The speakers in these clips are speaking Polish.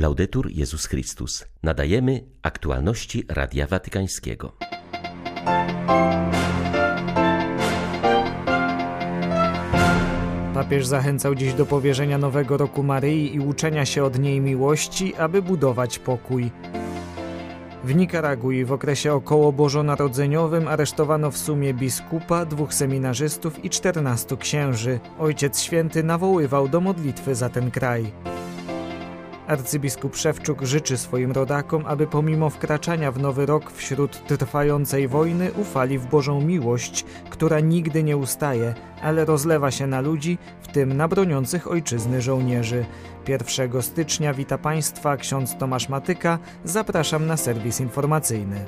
Laudetur Jezus Chrystus. Nadajemy aktualności Radia Watykańskiego. Papież zachęcał dziś do powierzenia nowego roku Maryi i uczenia się od niej miłości, aby budować pokój. W Nikaragui w okresie okołobożonarodzeniowym aresztowano w sumie biskupa, dwóch seminarzystów i czternastu księży. Ojciec Święty nawoływał do modlitwy za ten kraj. Arcybiskup Szewczuk życzy swoim rodakom, aby pomimo wkraczania w nowy rok wśród trwającej wojny ufali w Bożą miłość, która nigdy nie ustaje, ale rozlewa się na ludzi, w tym na broniących ojczyzny żołnierzy. 1 stycznia wita Państwa ksiądz Tomasz Matyka. Zapraszam na serwis informacyjny.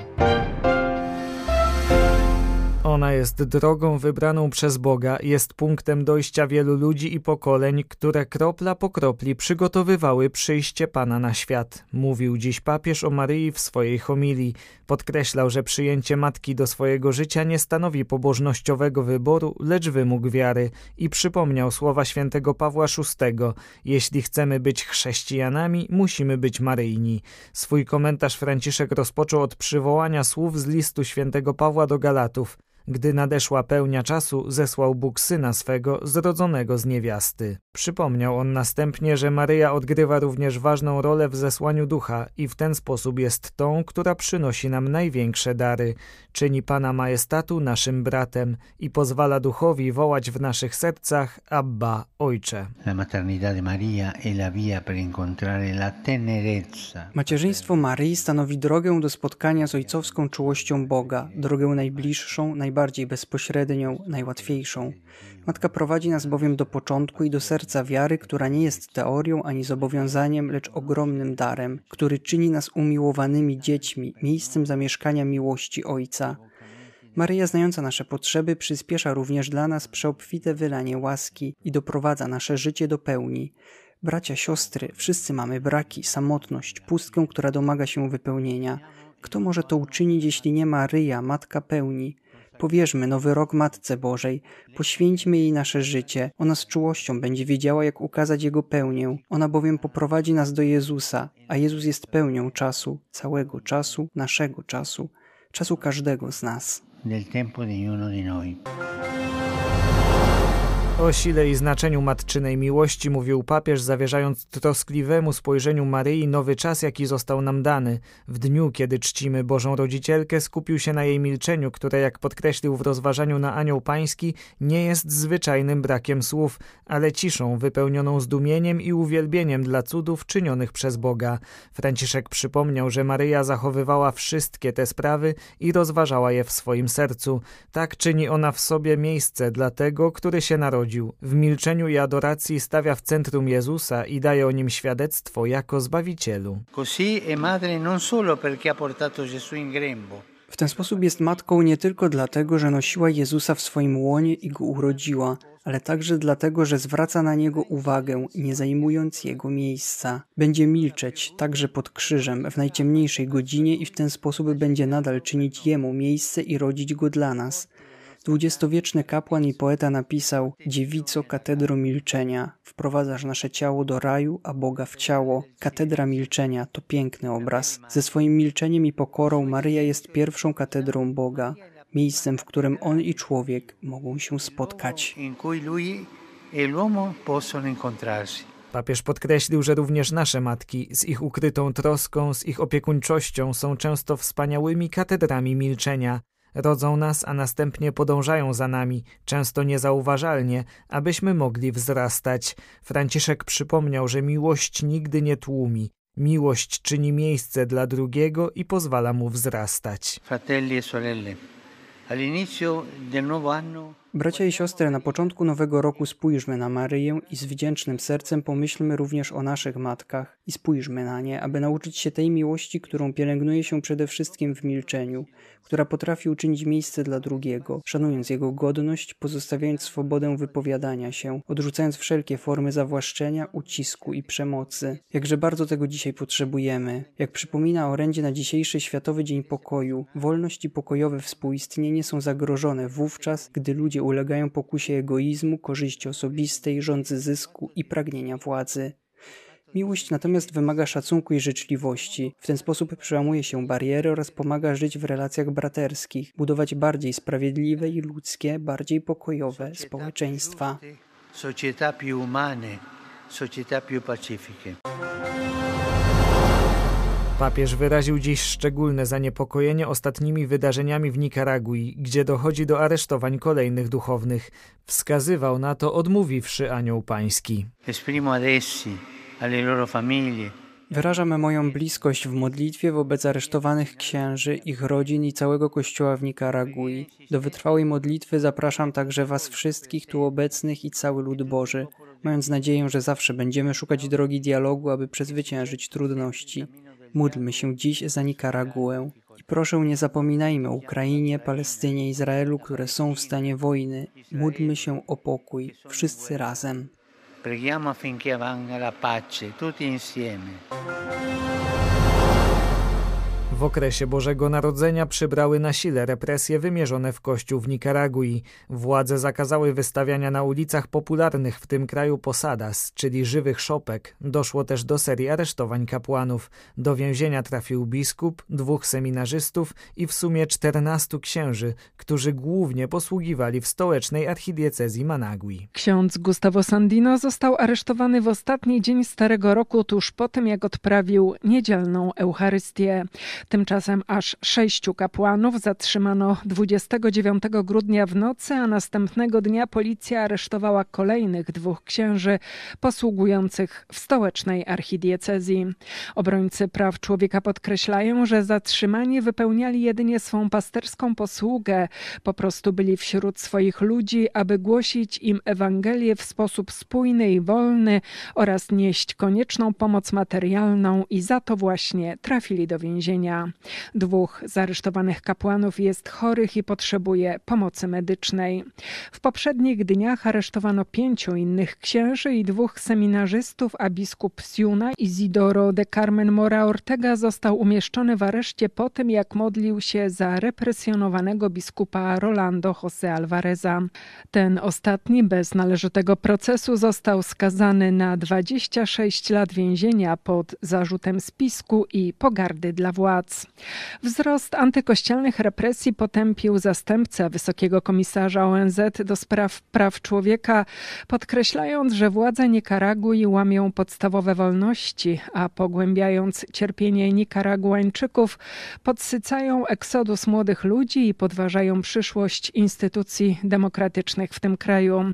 Ona jest drogą wybraną przez Boga, jest punktem dojścia wielu ludzi i pokoleń, które kropla po kropli przygotowywały przyjście Pana na świat. Mówił dziś papież o Maryi w swojej homilii. Podkreślał, że przyjęcie matki do swojego życia nie stanowi pobożnościowego wyboru, lecz wymóg wiary i przypomniał słowa świętego Pawła VI: Jeśli chcemy być chrześcijanami, musimy być maryjni. Swój komentarz Franciszek rozpoczął od przywołania słów z listu świętego Pawła do Galatów. Gdy nadeszła pełnia czasu, zesłał Bóg syna swego, zrodzonego z niewiasty. Przypomniał on następnie, że Maryja odgrywa również ważną rolę w zesłaniu ducha i w ten sposób jest tą, która przynosi nam największe dary, czyni Pana Majestatu naszym bratem i pozwala duchowi wołać w naszych sercach Abba, Ojcze. Macierzyństwo Maryi stanowi drogę do spotkania z ojcowską czułością Boga, drogę najbliższą, najbliższą najbardziej bezpośrednią, najłatwiejszą. Matka prowadzi nas bowiem do początku i do serca wiary, która nie jest teorią ani zobowiązaniem, lecz ogromnym darem, który czyni nas umiłowanymi dziećmi, miejscem zamieszkania miłości Ojca. Maryja, znająca nasze potrzeby, przyspiesza również dla nas przeobfite wylanie łaski i doprowadza nasze życie do pełni. Bracia, siostry, wszyscy mamy braki, samotność, pustkę, która domaga się wypełnienia. Kto może to uczynić, jeśli nie Maryja, Matka pełni? Powierzmy nowy rok Matce Bożej, poświęćmy jej nasze życie. Ona z czułością będzie wiedziała, jak ukazać Jego pełnię. Ona bowiem poprowadzi nas do Jezusa, a Jezus jest pełnią czasu, całego czasu, naszego czasu, czasu każdego z nas. Del tempo di ognuno di noi. O sile i znaczeniu matczynej miłości mówił papież, zawierzając troskliwemu spojrzeniu Maryi nowy czas, jaki został nam dany. W dniu, kiedy czcimy Bożą Rodzicielkę, skupił się na jej milczeniu, które, jak podkreślił w rozważaniu na Anioł Pański, nie jest zwyczajnym brakiem słów, ale ciszą wypełnioną zdumieniem i uwielbieniem dla cudów czynionych przez Boga. Franciszek przypomniał, że Maryja zachowywała wszystkie te sprawy i rozważała je w swoim sercu. Tak czyni ona w sobie miejsce dla tego, który się narodził w milczeniu i adoracji stawia w centrum Jezusa i daje o nim świadectwo jako Zbawicielu. W ten sposób jest matką nie tylko dlatego, że nosiła Jezusa w swoim łonie i go urodziła, ale także dlatego, że zwraca na niego uwagę, nie zajmując jego miejsca. Będzie milczeć, także pod krzyżem, w najciemniejszej godzinie i w ten sposób będzie nadal czynić jemu miejsce i rodzić go dla nas. Dwudziestowieczny kapłan i poeta napisał Dziewico katedro milczenia, wprowadzasz nasze ciało do raju, a Boga w ciało. Katedra milczenia to piękny obraz. Ze swoim milczeniem i pokorą Maryja jest pierwszą katedrą Boga, miejscem, w którym On i człowiek mogą się spotkać. Papież podkreślił, że również nasze matki z ich ukrytą troską, z ich opiekuńczością są często wspaniałymi katedrami milczenia, rodzą nas, a następnie podążają za nami, często niezauważalnie, abyśmy mogli wzrastać. Franciszek przypomniał, że miłość nigdy nie tłumi. Miłość czyni miejsce dla drugiego i pozwala mu wzrastać. Fratelli e sorelle, all'inizio del nuovo anno Bracia i siostry, na początku nowego roku spójrzmy na Maryję i z wdzięcznym sercem pomyślmy również o naszych matkach i spójrzmy na nie, aby nauczyć się tej miłości, którą pielęgnuje się przede wszystkim w milczeniu, która potrafi uczynić miejsce dla drugiego, szanując jego godność, pozostawiając swobodę wypowiadania się, odrzucając wszelkie formy zawłaszczenia, ucisku i przemocy. Jakże bardzo tego dzisiaj potrzebujemy. Jak przypomina orędzie na dzisiejszy Światowy Dzień Pokoju, wolność i pokojowe współistnienie są zagrożone wówczas, gdy ludzie ulegają pokusie egoizmu, korzyści osobistej, rządzy zysku i pragnienia władzy. Miłość natomiast wymaga szacunku i życzliwości. W ten sposób przełamuje się bariery oraz pomaga żyć w relacjach braterskich, budować bardziej sprawiedliwe i ludzkie, bardziej pokojowe społeczeństwa. Società più umane, società più pacifiche. Papież wyraził dziś szczególne zaniepokojenie ostatnimi wydarzeniami w Nikaragui, gdzie dochodzi do aresztowań kolejnych duchownych. Wskazywał na to, odmówiwszy anioł pański. Wyrażam moją bliskość w modlitwie wobec aresztowanych księży, ich rodzin i całego kościoła w Nikaragui. Do wytrwałej modlitwy zapraszam także Was wszystkich tu obecnych i cały lud Boży, mając nadzieję, że zawsze będziemy szukać drogi dialogu, aby przezwyciężyć trudności. Módlmy się dziś za Nikaraguę. I proszę nie zapominajmy o Ukrainie, Palestynie, Izraelu, które są w stanie wojny. Módlmy się o pokój, wszyscy razem. preghiamo affinché avvenga la pace, tutti insieme. W okresie Bożego Narodzenia przybrały na sile represje wymierzone w kościół w Nikaragui. Władze zakazały wystawiania na ulicach popularnych w tym kraju posadas, czyli żywych szopek. Doszło też do serii aresztowań kapłanów. Do więzienia trafił biskup, dwóch seminarzystów i w sumie czternastu księży, którzy głównie posługiwali w stołecznej archidiecezji Managui. Ksiądz Gustavo Sandino został aresztowany w ostatni dzień Starego Roku, tuż po tym jak odprawił niedzielną Eucharystię. Tymczasem aż sześciu kapłanów zatrzymano 29 grudnia w nocy, a następnego dnia policja aresztowała kolejnych dwóch księży posługujących w stołecznej archidiecezji. Obrońcy praw człowieka podkreślają, że zatrzymani wypełniali jedynie swą pasterską posługę, po prostu byli wśród swoich ludzi, aby głosić im Ewangelię w sposób spójny i wolny oraz nieść konieczną pomoc materialną i za to właśnie trafili do więzienia. Dwóch zaresztowanych kapłanów jest chorych i potrzebuje pomocy medycznej. W poprzednich dniach aresztowano pięciu innych księży i dwóch seminarzystów, a biskup Siuna Isidoro de Carmen Mora Ortega został umieszczony w areszcie po tym, jak modlił się za represjonowanego biskupa Rolando José Alvareza. Ten ostatni bez należytego procesu został skazany na 26 lat więzienia pod zarzutem spisku i pogardy dla władz. Wzrost antykościelnych represji potępił zastępca wysokiego komisarza ONZ do spraw praw człowieka, podkreślając, że władze Nikaragui łamią podstawowe wolności, a pogłębiając cierpienie Nikaraguańczyków, podsycają eksodus młodych ludzi i podważają przyszłość instytucji demokratycznych w tym kraju.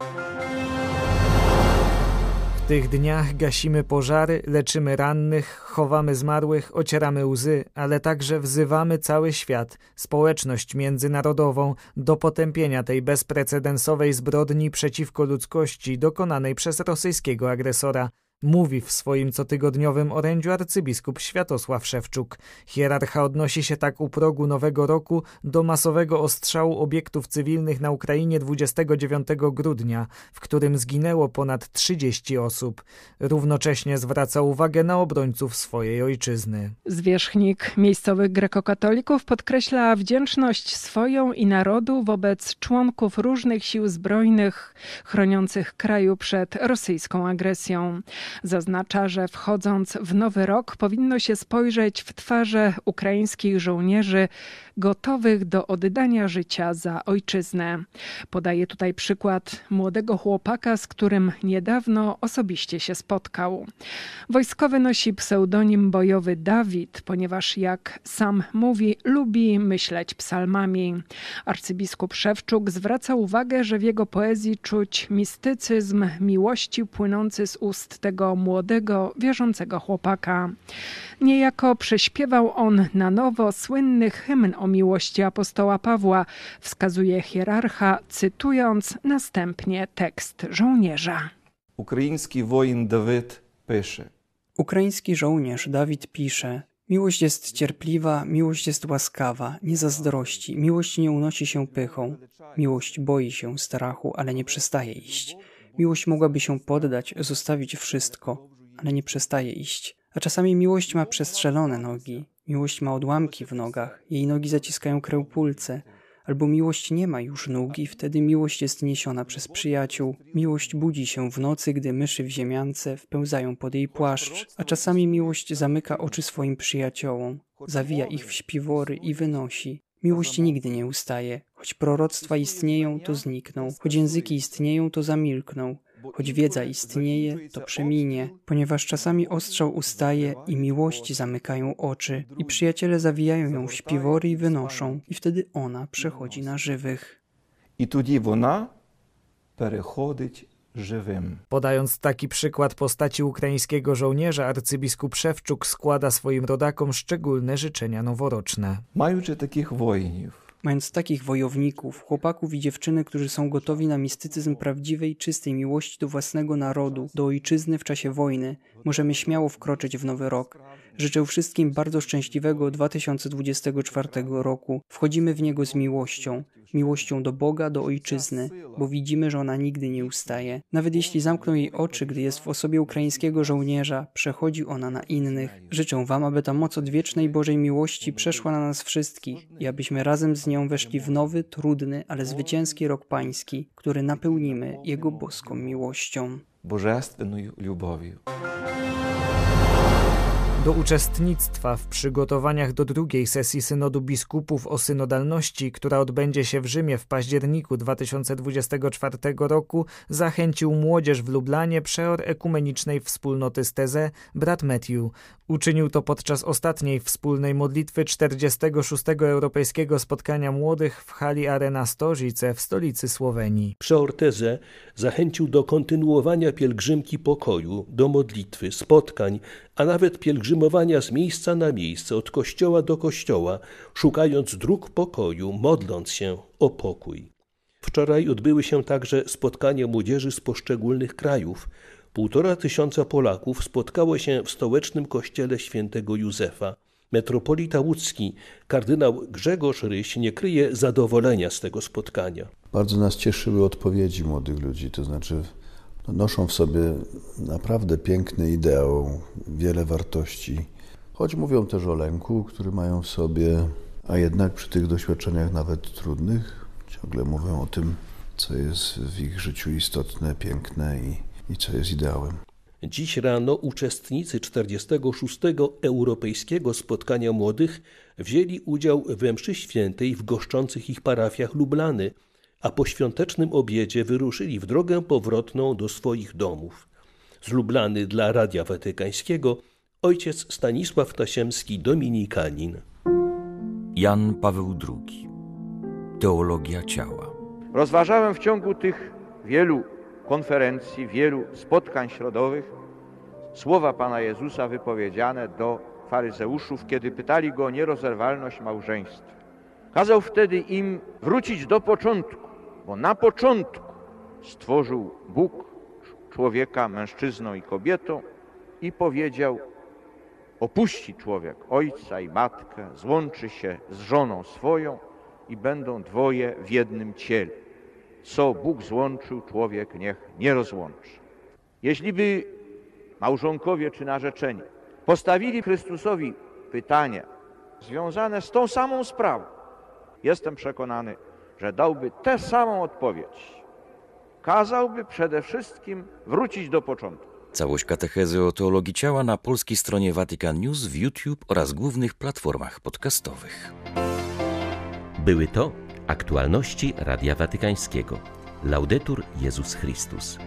Tych dniach gasimy pożary, leczymy rannych, chowamy zmarłych, ocieramy łzy, ale także wzywamy cały świat, społeczność międzynarodową do potępienia tej bezprecedensowej zbrodni przeciwko ludzkości dokonanej przez rosyjskiego agresora mówi w swoim cotygodniowym orędziu arcybiskup Światosław Szewczuk. Hierarcha odnosi się tak u progu nowego roku do masowego ostrzału obiektów cywilnych na Ukrainie 29 grudnia, w którym zginęło ponad 30 osób. Równocześnie zwraca uwagę na obrońców swojej ojczyzny. Zwierzchnik miejscowych grekokatolików podkreśla wdzięczność swoją i narodu wobec członków różnych sił zbrojnych chroniących kraju przed rosyjską agresją. Zaznacza, że wchodząc w nowy rok powinno się spojrzeć w twarze ukraińskich żołnierzy gotowych do oddania życia za ojczyznę. Podaje tutaj przykład młodego chłopaka, z którym niedawno osobiście się spotkał. Wojskowy nosi pseudonim bojowy Dawid, ponieważ jak sam mówi, lubi myśleć psalmami. Arcybiskup Szewczuk zwraca uwagę, że w jego poezji czuć mistycyzm miłości płynący z ust tego młodego, wierzącego chłopaka. Niejako prześpiewał on na nowo słynny hymn o miłości apostoła Pawła, wskazuje hierarcha, cytując następnie tekst żołnierza. Ukraiński wojen Dawid pisze. Ukraiński żołnierz Dawid pisze: Miłość jest cierpliwa, miłość jest łaskawa, nie zazdrości, miłość nie unosi się pychą, miłość boi się strachu, ale nie przestaje iść. Miłość mogłaby się poddać, zostawić wszystko, ale nie przestaje iść. A czasami miłość ma przestrzelone nogi, miłość ma odłamki w nogach, jej nogi zaciskają krępulce, Albo miłość nie ma już nóg i wtedy miłość jest niesiona przez przyjaciół. Miłość budzi się w nocy, gdy myszy w ziemiance wpełzają pod jej płaszcz, a czasami miłość zamyka oczy swoim przyjaciołom, zawija ich w śpiwory i wynosi. Miłość nigdy nie ustaje. Choć proroctwa istnieją, to znikną. Choć języki istnieją, to zamilkną. Choć wiedza istnieje, to przeminie, ponieważ czasami ostrzał ustaje i miłości zamykają oczy, i przyjaciele zawijają ją w śpiwory i wynoszą, i wtedy ona przechodzi na żywych. І тоді вона переходить живим. Podając taki przykład postaci ukraińskiego żołnierza, arcybiskup Szewczuk składa swoim rodakom szczególne życzenia noworoczne. Маючи таких воїнів, Mając takich wojowników, chłopaków i dziewczyny, którzy są gotowi na mistycyzm prawdziwej, czystej miłości do własnego narodu, do ojczyzny w czasie wojny, możemy śmiało wkroczyć w nowy rok. Życzę wszystkim bardzo szczęśliwego 2024 roku. Wchodzimy w niego z miłością. Miłością do Boga, do ojczyzny, bo widzimy, że ona nigdy nie ustaje. Nawet jeśli zamkną jej oczy, gdy jest w osobie ukraińskiego żołnierza, przechodzi ona na innych. Życzę Wam, aby ta moc odwiecznej Bożej miłości przeszła na nas wszystkich i abyśmy razem z nią weszli w nowy, trudny, ale zwycięski rok pański, który napełnimy Jego boską miłością. божественною любов'ю. Do uczestnictwa w przygotowaniach do drugiej sesji Synodu Biskupów o synodalności, która odbędzie się w Rzymie w październiku 2024 roku, zachęcił młodzież w Lublanie przeor ekumenicznej wspólnoty Steze, brat Matthew. Uczynił to podczas ostatniej wspólnej modlitwy 46. Europejskiego Spotkania Młodych w hali Arena Stożyce w stolicy Słowenii. Przeortezę zachęcił do kontynuowania pielgrzymki pokoju, do modlitwy, spotkań, a nawet pielgrzymowania z miejsca na miejsce, od kościoła do kościoła, szukając dróg pokoju, modląc się o pokój. Wczoraj odbyły się także spotkania młodzieży z poszczególnych krajów. Półtora tysiąca Polaków spotkało się w stołecznym kościele świętego Józefa. Metropolita łódzki, kardynał Grzegorz Ryś nie kryje zadowolenia z tego spotkania. Bardzo nas cieszyły odpowiedzi młodych ludzi, to znaczy noszą w sobie naprawdę piękny ideał, wiele wartości, choć mówią też o lęku, który mają w sobie, a jednak przy tych doświadczeniach nawet trudnych ciągle mówią o tym, co jest w ich życiu istotne, piękne i, i co jest ideałem. Dziś rano uczestnicy 46. Europejskiego Spotkania Młodych wzięli udział we mszy świętej w goszczących ich parafiach Lublany, a po świątecznym obiedzie wyruszyli w drogę powrotną do swoich domów. Z Lublany dla Radia Watykańskiego ojciec Stanisław Tasiemski, dominikanin. Jan Paweł II. Teologia ciała. Rozważałem w ciągu tych wielu konferencji, wielu spotkań środowych słowa Pana Jezusa wypowiedziane do faryzeuszów, kiedy pytali Go o nierozerwalność małżeństwa. Kazał wtedy im wrócić do początku, bo na początku stworzył Bóg człowieka mężczyzną i kobietą i powiedział, opuści człowiek ojca i matkę, złączy się z żoną swoją i będą dwoje w jednym ciele. Co Bóg złączył, człowiek niech nie rozłączy. Jeśli by małżonkowie czy narzeczeni postawili Chrystusowi pytania związane z tą samą sprawą, jestem przekonany, że dałby tę samą odpowiedź. Kazałby przede wszystkim wrócić do początku. Całość katechezy o teologii ciała na polskiej stronie Vatican News w YouTube oraz głównych platformach podcastowych. Były to aktualności Radia Watykańskiego. Laudetur Jezus Chrystus.